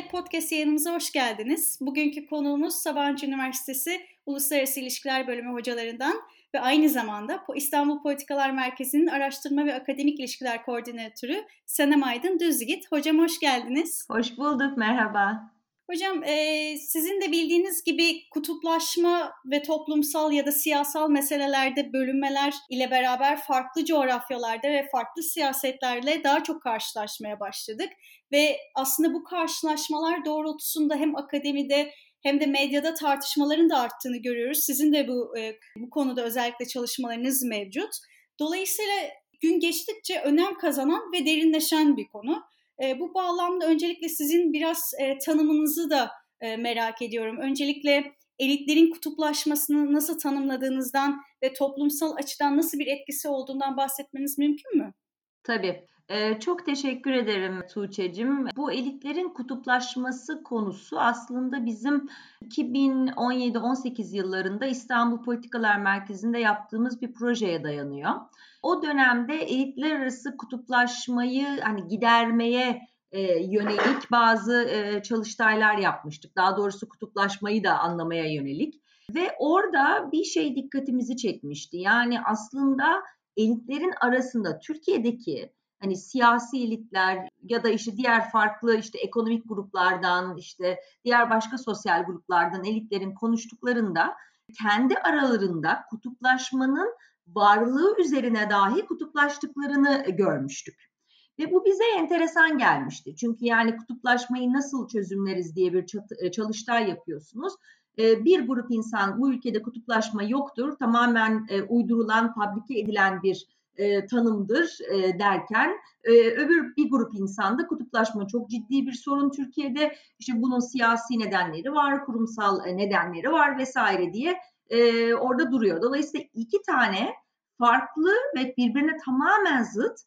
Selep Podcast yayınımıza hoş geldiniz. Bugünkü konuğumuz Sabancı Üniversitesi Uluslararası İlişkiler Bölümü hocalarından ve aynı zamanda İstanbul Politikalar Merkezi'nin Araştırma ve Akademik İlişkiler Koordinatörü Senem Aydın Düzgit. Hocam hoş geldiniz. Hoş bulduk, merhaba. Hocam e, sizin de bildiğiniz gibi kutuplaşma ve toplumsal ya da siyasal meselelerde bölünmeler ile beraber farklı coğrafyalarda ve farklı siyasetlerle daha çok karşılaşmaya başladık. Ve aslında bu karşılaşmalar doğrultusunda hem akademide hem de medyada tartışmaların da arttığını görüyoruz. Sizin de bu e, bu konuda özellikle çalışmalarınız mevcut. Dolayısıyla gün geçtikçe önem kazanan ve derinleşen bir konu. E, bu bağlamda öncelikle sizin biraz e, tanımınızı da e, merak ediyorum. Öncelikle elitlerin kutuplaşmasını nasıl tanımladığınızdan ve toplumsal açıdan nasıl bir etkisi olduğundan bahsetmeniz mümkün mü? Tabii. Ee, çok teşekkür ederim Tuğçe'cim. Bu elitlerin kutuplaşması konusu aslında bizim 2017-18 yıllarında İstanbul Politikalar Merkezi'nde yaptığımız bir projeye dayanıyor. O dönemde elitler arası kutuplaşmayı hani gidermeye e, yönelik bazı e, çalıştaylar yapmıştık. Daha doğrusu kutuplaşmayı da anlamaya yönelik. Ve orada bir şey dikkatimizi çekmişti. Yani aslında elitlerin arasında Türkiye'deki hani siyasi elitler ya da işte diğer farklı işte ekonomik gruplardan işte diğer başka sosyal gruplardan elitlerin konuştuklarında kendi aralarında kutuplaşmanın varlığı üzerine dahi kutuplaştıklarını görmüştük. Ve bu bize enteresan gelmişti. Çünkü yani kutuplaşmayı nasıl çözümleriz diye bir e, çalıştay yapıyorsunuz. E, bir grup insan bu ülkede kutuplaşma yoktur, tamamen e, uydurulan, fabrike edilen bir e, tanımdır e, derken öbür bir grup insanda kutuplaşma çok ciddi bir sorun Türkiye'de. İşte bunun siyasi nedenleri var, kurumsal nedenleri var vesaire diye orada duruyor. Dolayısıyla iki tane farklı ve birbirine tamamen zıt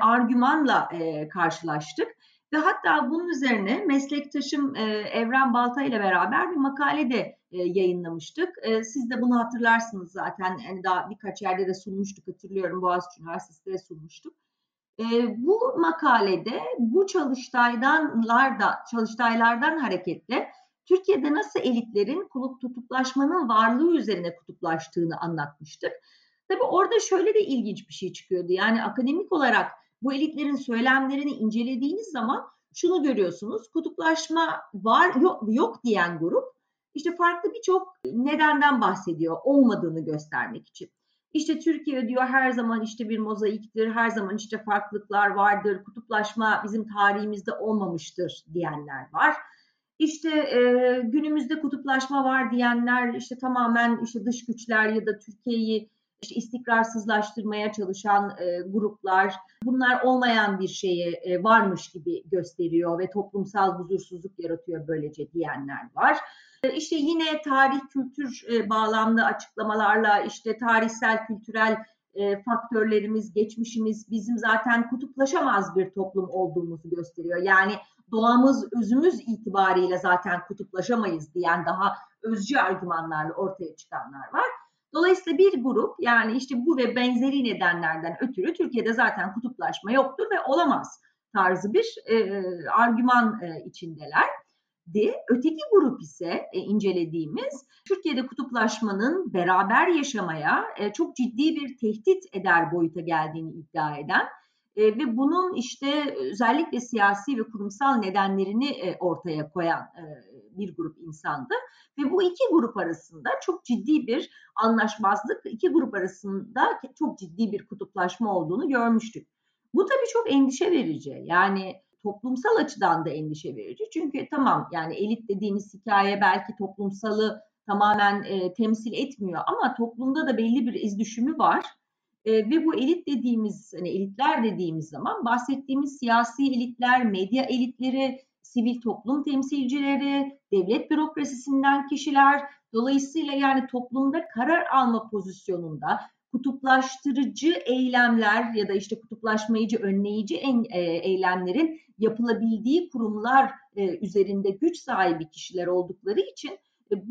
argümanla karşılaştık. Ve hatta bunun üzerine meslektaşım e, Evren Balta ile beraber bir makale de e, yayınlamıştık. E, siz de bunu hatırlarsınız zaten. Yani daha birkaç yerde de sunmuştuk hatırlıyorum. Boğaziçi Üniversitesi'nde sunmuştuk. E, bu makalede bu çalıştaydanlarda, çalıştaylardan hareketle Türkiye'de nasıl elitlerin kulüp tutuplaşmanın varlığı üzerine kutuplaştığını anlatmıştık. Tabii orada şöyle de ilginç bir şey çıkıyordu. Yani akademik olarak bu elitlerin söylemlerini incelediğiniz zaman şunu görüyorsunuz. Kutuplaşma var yok, yok diyen grup işte farklı birçok nedenden bahsediyor olmadığını göstermek için. İşte Türkiye diyor her zaman işte bir mozaiktir, her zaman işte farklılıklar vardır, kutuplaşma bizim tarihimizde olmamıştır diyenler var. İşte e, günümüzde kutuplaşma var diyenler işte tamamen işte dış güçler ya da Türkiye'yi istikrarsızlaştırmaya çalışan e, gruplar bunlar olmayan bir şeyi e, varmış gibi gösteriyor ve toplumsal huzursuzluk yaratıyor böylece diyenler var. E, işte yine tarih kültür e, bağlamlı açıklamalarla işte tarihsel kültürel e, faktörlerimiz, geçmişimiz bizim zaten kutuplaşamaz bir toplum olduğumuzu gösteriyor. Yani doğamız, özümüz itibariyle zaten kutuplaşamayız diyen daha özcü argümanlarla ortaya çıkanlar var. Dolayısıyla bir grup yani işte bu ve benzeri nedenlerden ötürü Türkiye'de zaten kutuplaşma yoktur ve olamaz tarzı bir e, argüman e, içindeler. De, öteki grup ise e, incelediğimiz Türkiye'de kutuplaşmanın beraber yaşamaya e, çok ciddi bir tehdit eder boyuta geldiğini iddia eden e, ve bunun işte özellikle siyasi ve kurumsal nedenlerini e, ortaya koyan e, bir grup insandı ve bu iki grup arasında çok ciddi bir anlaşmazlık, iki grup arasında çok ciddi bir kutuplaşma olduğunu görmüştük. Bu tabii çok endişe verici. Yani toplumsal açıdan da endişe verici. Çünkü tamam yani elit dediğimiz hikaye belki toplumsalı tamamen e, temsil etmiyor ama toplumda da belli bir iz düşümü var e, ve bu elit dediğimiz, hani elitler dediğimiz zaman bahsettiğimiz siyasi elitler, medya elitleri, sivil toplum temsilcileri, devlet bürokrasisinden kişiler, dolayısıyla yani toplumda karar alma pozisyonunda kutuplaştırıcı eylemler ya da işte kutuplaşmayıcı, önleyici e, eylemlerin yapılabildiği kurumlar e, üzerinde güç sahibi kişiler oldukları için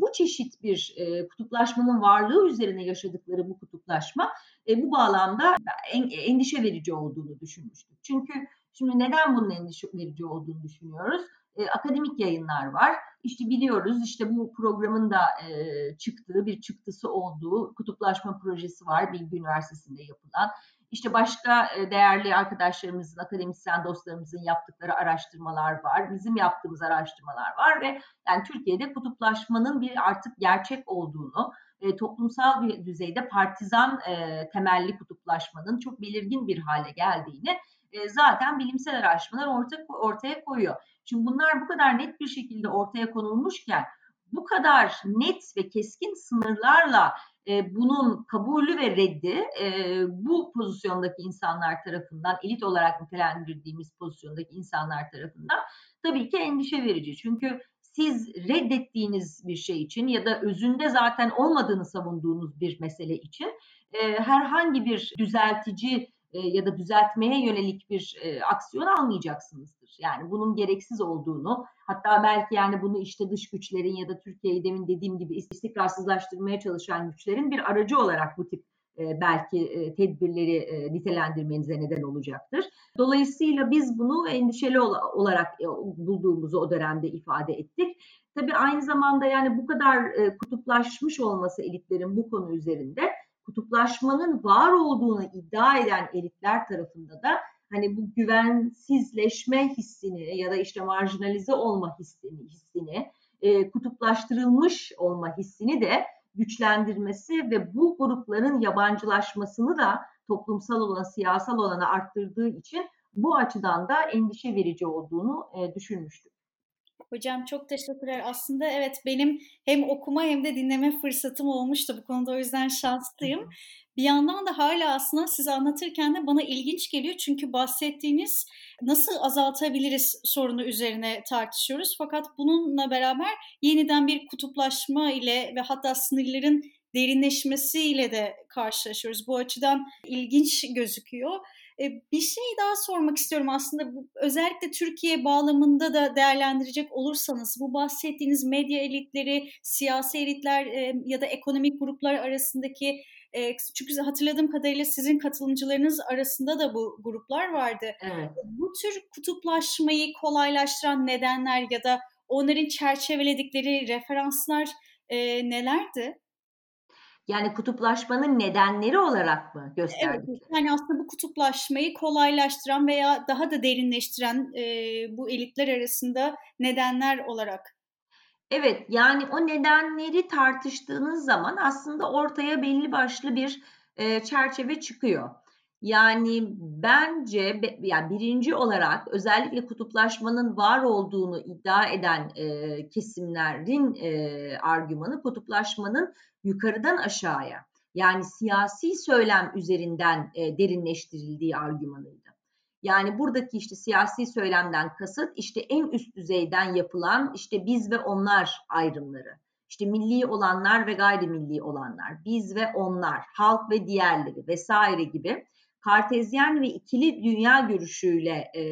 bu çeşit bir e, kutuplaşmanın varlığı üzerine yaşadıkları bu kutuplaşma e, bu bağlamda en, endişe verici olduğunu düşünmüştük. Çünkü şimdi neden bunun endişe verici olduğunu düşünüyoruz? e, akademik yayınlar var. İşte biliyoruz işte bu programın da e, çıktığı bir çıktısı olduğu kutuplaşma projesi var Bilgi Üniversitesi'nde yapılan. İşte başka e, değerli arkadaşlarımızın, akademisyen dostlarımızın yaptıkları araştırmalar var. Bizim yaptığımız araştırmalar var ve yani Türkiye'de kutuplaşmanın bir artık gerçek olduğunu, e, toplumsal bir düzeyde partizan e, temelli kutuplaşmanın çok belirgin bir hale geldiğini zaten bilimsel araştırmalar orta, ortaya koyuyor. Şimdi bunlar bu kadar net bir şekilde ortaya konulmuşken bu kadar net ve keskin sınırlarla e, bunun kabulü ve reddi e, bu pozisyondaki insanlar tarafından, elit olarak nitelendirdiğimiz pozisyondaki insanlar tarafından tabii ki endişe verici. Çünkü siz reddettiğiniz bir şey için ya da özünde zaten olmadığını savunduğunuz bir mesele için e, herhangi bir düzeltici e, ya da düzeltmeye yönelik bir e, aksiyon almayacaksınızdır. Yani bunun gereksiz olduğunu, hatta belki yani bunu işte dış güçlerin ya da Türkiye'yi demin dediğim gibi istikrarsızlaştırmaya çalışan güçlerin bir aracı olarak bu tip e, belki tedbirleri nitelendirmenize neden olacaktır. Dolayısıyla biz bunu endişeli olarak bulduğumuzu o dönemde ifade ettik. Tabii aynı zamanda yani bu kadar kutuplaşmış olması elitlerin bu konu üzerinde kutuplaşmanın var olduğunu iddia eden elitler tarafında da hani bu güvensizleşme hissini ya da işte marjinalize olma hissini, hissini e, kutuplaştırılmış olma hissini de güçlendirmesi ve bu grupların yabancılaşmasını da toplumsal olana, siyasal olana arttırdığı için bu açıdan da endişe verici olduğunu e, düşünmüştük. Hocam çok teşekkürler. Aslında evet benim hem okuma hem de dinleme fırsatım olmuştu bu konuda o yüzden şanslıyım. Bir yandan da hala aslında size anlatırken de bana ilginç geliyor çünkü bahsettiğiniz nasıl azaltabiliriz sorunu üzerine tartışıyoruz. Fakat bununla beraber yeniden bir kutuplaşma ile ve hatta sınırların derinleşmesiyle de karşılaşıyoruz. Bu açıdan ilginç gözüküyor. Bir şey daha sormak istiyorum aslında bu, özellikle Türkiye bağlamında da değerlendirecek olursanız bu bahsettiğiniz medya elitleri, siyasi elitler ya da ekonomik gruplar arasındaki çünkü hatırladığım kadarıyla sizin katılımcılarınız arasında da bu gruplar vardı. Evet. Bu tür kutuplaşmayı kolaylaştıran nedenler ya da onların çerçeveledikleri referanslar nelerdi? Yani kutuplaşmanın nedenleri olarak mı gösterdik? Evet, yani aslında bu kutuplaşmayı kolaylaştıran veya daha da derinleştiren e, bu elitler arasında nedenler olarak. Evet, yani o nedenleri tartıştığınız zaman aslında ortaya belli başlı bir e, çerçeve çıkıyor. Yani bence yani birinci olarak özellikle kutuplaşmanın var olduğunu iddia eden e, kesimlerin e, argümanı kutuplaşmanın yukarıdan aşağıya yani siyasi söylem üzerinden e, derinleştirildiği argümanıydı. Yani buradaki işte siyasi söylemden kasıt işte en üst düzeyden yapılan işte biz ve onlar ayrımları. İşte milli olanlar ve gayrimilli olanlar, biz ve onlar, halk ve diğerleri vesaire gibi kartezyen ve ikili dünya görüşüyle e,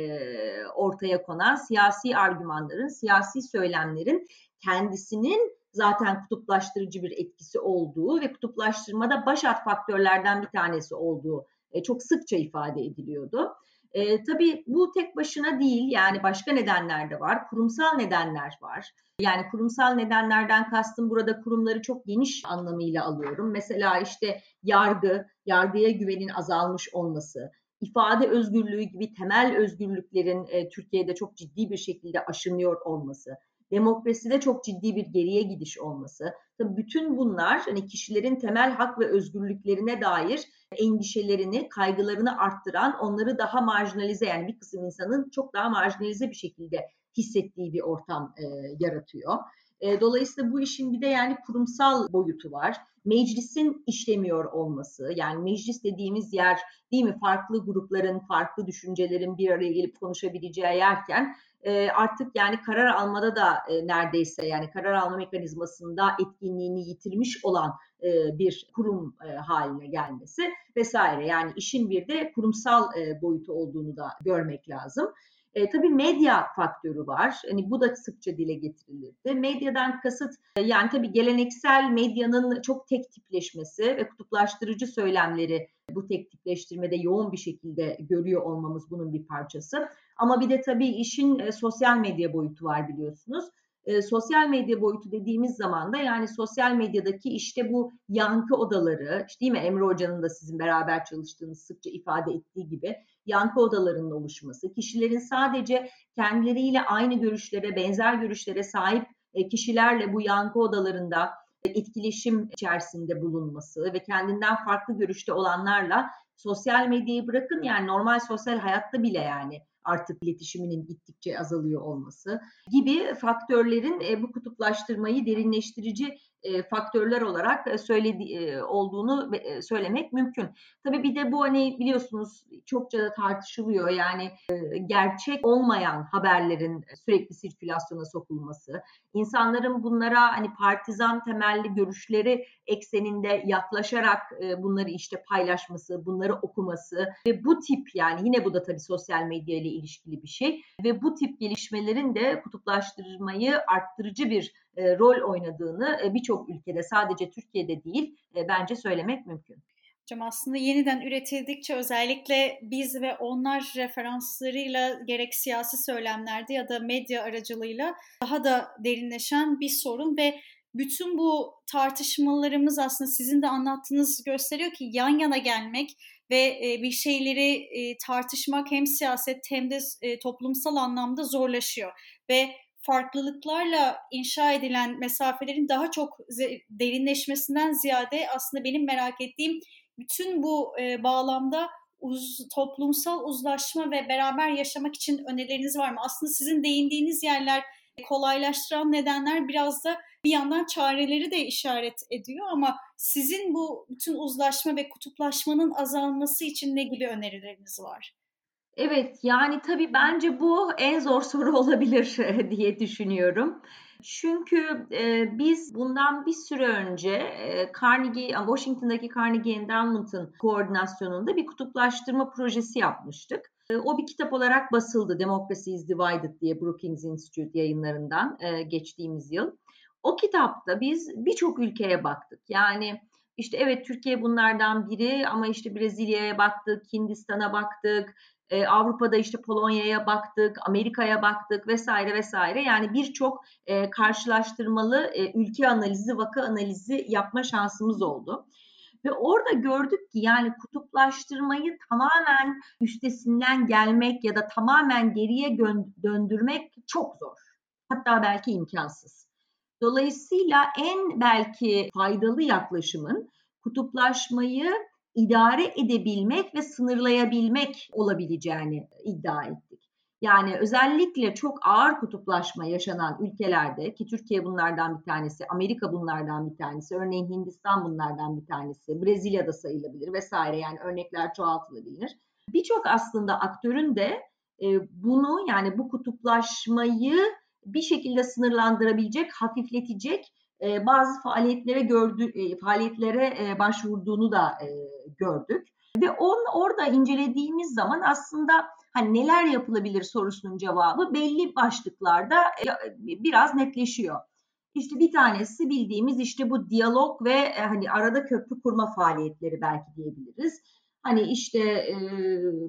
ortaya konan siyasi argümanların, siyasi söylemlerin kendisinin zaten kutuplaştırıcı bir etkisi olduğu ve kutuplaştırmada başat faktörlerden bir tanesi olduğu e, çok sıkça ifade ediliyordu. E, tabii bu tek başına değil yani başka nedenler de var. Kurumsal nedenler var. Yani kurumsal nedenlerden kastım burada kurumları çok geniş anlamıyla alıyorum. Mesela işte yargı, yargıya güvenin azalmış olması, ifade özgürlüğü gibi temel özgürlüklerin e, Türkiye'de çok ciddi bir şekilde aşınıyor olması, demokraside çok ciddi bir geriye gidiş olması. Tabii bütün bunlar hani kişilerin temel hak ve özgürlüklerine dair endişelerini, kaygılarını arttıran, onları daha marjinalize yani bir kısım insanın çok daha marjinalize bir şekilde hissettiği bir ortam e, yaratıyor. E, dolayısıyla bu işin bir de yani kurumsal boyutu var. Meclisin işlemiyor olması, yani meclis dediğimiz yer değil mi farklı grupların, farklı düşüncelerin bir araya gelip konuşabileceği yerken artık yani karar almada da neredeyse yani karar alma mekanizmasında etkinliğini yitirmiş olan bir kurum haline gelmesi vesaire. Yani işin bir de kurumsal boyutu olduğunu da görmek lazım. E, tabii medya faktörü var. Hani bu da sıkça dile getirilirdi. Medyadan kasıt yani tabii geleneksel medyanın çok tek tipleşmesi ve kutuplaştırıcı söylemleri bu tek tipleştirmede yoğun bir şekilde görüyor olmamız bunun bir parçası. Ama bir de tabii işin e, sosyal medya boyutu var biliyorsunuz. E, sosyal medya boyutu dediğimiz zaman da yani sosyal medyadaki işte bu yankı odaları, işte değil mi Emre Hoca'nın da sizin beraber çalıştığınız sıkça ifade ettiği gibi yankı odalarının oluşması, kişilerin sadece kendileriyle aynı görüşlere, benzer görüşlere sahip e, kişilerle bu yankı odalarında etkileşim içerisinde bulunması ve kendinden farklı görüşte olanlarla sosyal medyayı bırakın yani normal sosyal hayatta bile yani artık iletişiminin gittikçe azalıyor olması gibi faktörlerin e, bu kutuplaştırmayı derinleştirici e, faktörler olarak e, söyledi e, olduğunu söylemek mümkün. Tabii bir de bu hani biliyorsunuz çokça da tartışılıyor. Yani gerçek olmayan haberlerin sürekli sirkülasyona sokulması, insanların bunlara hani partizan temelli görüşleri ekseninde yaklaşarak bunları işte paylaşması, bunları okuması ve bu tip yani yine bu da tabii sosyal medya ile ilişkili bir şey ve bu tip gelişmelerin de kutuplaştırmayı arttırıcı bir e, rol oynadığını e, birçok ülkede sadece Türkiye'de değil e, bence söylemek mümkün. Hocam aslında yeniden üretildikçe özellikle biz ve onlar referanslarıyla gerek siyasi söylemlerde ya da medya aracılığıyla daha da derinleşen bir sorun ve bütün bu tartışmalarımız aslında sizin de anlattığınız gösteriyor ki yan yana gelmek ve bir şeyleri tartışmak hem siyaset hem de toplumsal anlamda zorlaşıyor ve farklılıklarla inşa edilen mesafelerin daha çok derinleşmesinden ziyade aslında benim merak ettiğim bütün bu e, bağlamda uz, toplumsal uzlaşma ve beraber yaşamak için önerileriniz var mı? Aslında sizin değindiğiniz yerler kolaylaştıran nedenler biraz da bir yandan çareleri de işaret ediyor ama sizin bu bütün uzlaşma ve kutuplaşmanın azalması için ne gibi önerileriniz var? Evet, yani tabii bence bu en zor soru olabilir diye düşünüyorum. Çünkü e, biz bundan bir süre önce e, Carnegie, Washington'daki Carnegie Endowment'ın koordinasyonunda bir kutuplaştırma projesi yapmıştık. E, o bir kitap olarak basıldı. Democracy is Divided diye Brookings Institute yayınlarından e, geçtiğimiz yıl. O kitapta biz birçok ülkeye baktık. Yani işte evet Türkiye bunlardan biri ama işte Brezilya'ya baktık, Hindistan'a baktık, e, Avrupa'da işte Polonya'ya baktık, Amerika'ya baktık vesaire vesaire. Yani birçok e, karşılaştırmalı e, ülke analizi, vaka analizi yapma şansımız oldu. Ve orada gördük ki yani kutuplaştırmayı tamamen üstesinden gelmek ya da tamamen geriye döndürmek çok zor. Hatta belki imkansız. Dolayısıyla en belki faydalı yaklaşımın kutuplaşmayı idare edebilmek ve sınırlayabilmek olabileceğini iddia ettik. Yani özellikle çok ağır kutuplaşma yaşanan ülkelerde ki Türkiye bunlardan bir tanesi, Amerika bunlardan bir tanesi, örneğin Hindistan bunlardan bir tanesi, Brezilya'da sayılabilir vesaire yani örnekler çoğaltılabilir. Birçok aslında aktörün de e, bunu yani bu kutuplaşmayı bir şekilde sınırlandırabilecek, hafifletecek e, bazı faaliyetlere gördü, e, faaliyetlere e, başvurduğunu da e, gördük. Ve on orada incelediğimiz zaman aslında hani neler yapılabilir sorusunun cevabı belli başlıklarda e, biraz netleşiyor. İşte bir tanesi bildiğimiz işte bu diyalog ve e, hani arada köprü kurma faaliyetleri belki diyebiliriz. Hani işte e,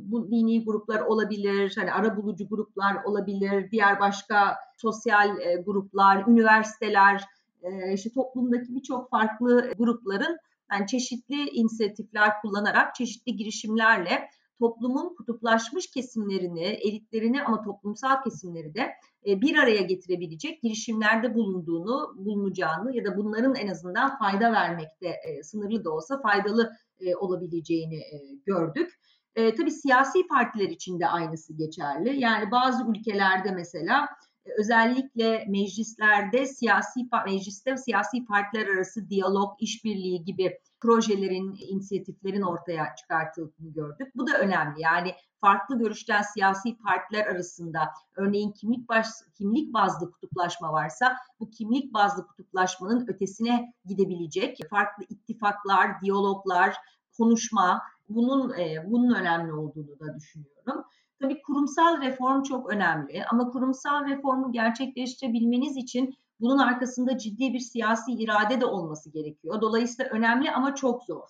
bu dini gruplar olabilir, hani ara bulucu gruplar olabilir, diğer başka sosyal e, gruplar, üniversiteler, e, işte toplumdaki birçok farklı grupların yani çeşitli inisiyatifler kullanarak, çeşitli girişimlerle toplumun kutuplaşmış kesimlerini, elitlerini ama toplumsal kesimleri de bir araya getirebilecek girişimlerde bulunduğunu, bulunacağını ya da bunların en azından fayda vermekte sınırlı da olsa faydalı e, olabileceğini gördük. E, tabii siyasi partiler için de aynısı geçerli. Yani bazı ülkelerde mesela özellikle meclislerde siyasi mecliste siyasi partiler arası diyalog, işbirliği gibi projelerin, inisiyatiflerin ortaya çıkartıldığını gördük. Bu da önemli. Yani farklı görüşten siyasi partiler arasında örneğin kimlik baş, kimlik bazlı kutuplaşma varsa bu kimlik bazlı kutuplaşmanın ötesine gidebilecek farklı ittifaklar, diyaloglar, konuşma bunun e, bunun önemli olduğunu da düşünüyorum. Tabii kurumsal reform çok önemli ama kurumsal reformu gerçekleştirebilmeniz için bunun arkasında ciddi bir siyasi irade de olması gerekiyor. Dolayısıyla önemli ama çok zor.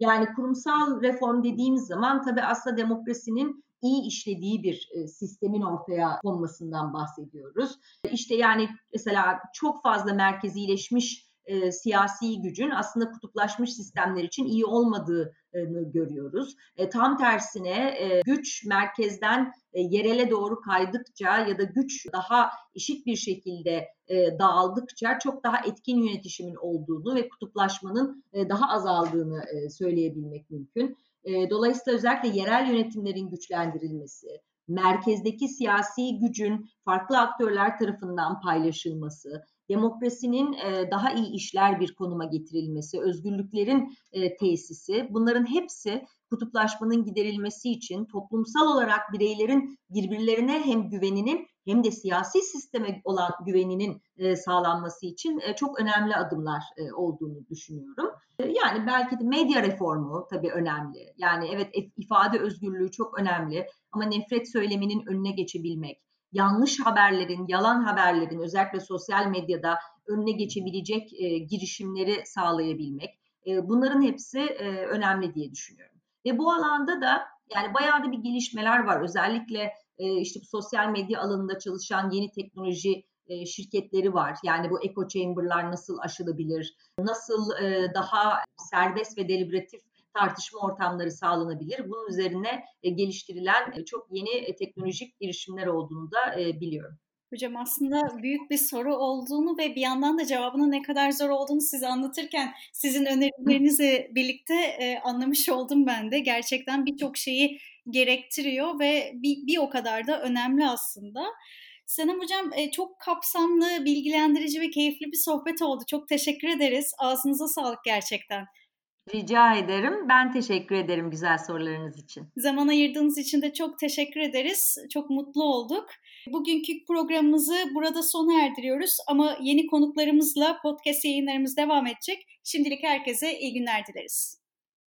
Yani kurumsal reform dediğimiz zaman tabii aslında demokrasinin iyi işlediği bir sistemin ortaya konmasından bahsediyoruz. İşte yani mesela çok fazla merkezileşmiş e, siyasi gücün aslında kutuplaşmış sistemler için iyi olmadığını görüyoruz. E, tam tersine e, güç merkezden e, yerele doğru kaydıkça ya da güç daha eşit bir şekilde e, dağıldıkça çok daha etkin yönetişimin olduğunu ve kutuplaşmanın e, daha azaldığını e, söyleyebilmek mümkün. E, dolayısıyla özellikle yerel yönetimlerin güçlendirilmesi, merkezdeki siyasi gücün farklı aktörler tarafından paylaşılması, demokrasinin e, daha iyi işler bir konuma getirilmesi, özgürlüklerin e, tesisi bunların hepsi kutuplaşmanın giderilmesi için toplumsal olarak bireylerin birbirlerine hem güveninin hem de siyasi sisteme olan güveninin e, sağlanması için çok önemli adımlar olduğunu düşünüyorum. Yani belki de medya reformu tabii önemli. Yani evet ifade özgürlüğü çok önemli ama nefret söyleminin önüne geçebilmek, yanlış haberlerin, yalan haberlerin özellikle sosyal medyada önüne geçebilecek e, girişimleri sağlayabilmek. E, bunların hepsi e, önemli diye düşünüyorum. Ve bu alanda da yani bayağı da bir gelişmeler var. Özellikle e, işte bu sosyal medya alanında çalışan yeni teknoloji e, şirketleri var. Yani bu echo chamber'lar nasıl aşılabilir? Nasıl e, daha serbest ve deliberatif tartışma ortamları sağlanabilir. Bunun üzerine e, geliştirilen çok yeni teknolojik girişimler olduğunu da biliyorum. Hocam aslında büyük bir soru olduğunu ve bir yandan da cevabının ne kadar zor olduğunu size anlatırken sizin önerilerinizle birlikte e, anlamış oldum ben de. Gerçekten birçok şeyi gerektiriyor ve bir, bir o kadar da önemli aslında. Senem Hocam e, çok kapsamlı, bilgilendirici ve keyifli bir sohbet oldu. Çok teşekkür ederiz. Ağzınıza sağlık gerçekten. Rica ederim. Ben teşekkür ederim güzel sorularınız için. Zaman ayırdığınız için de çok teşekkür ederiz. Çok mutlu olduk. Bugünkü programımızı burada sona erdiriyoruz ama yeni konuklarımızla podcast yayınlarımız devam edecek. Şimdilik herkese iyi günler dileriz.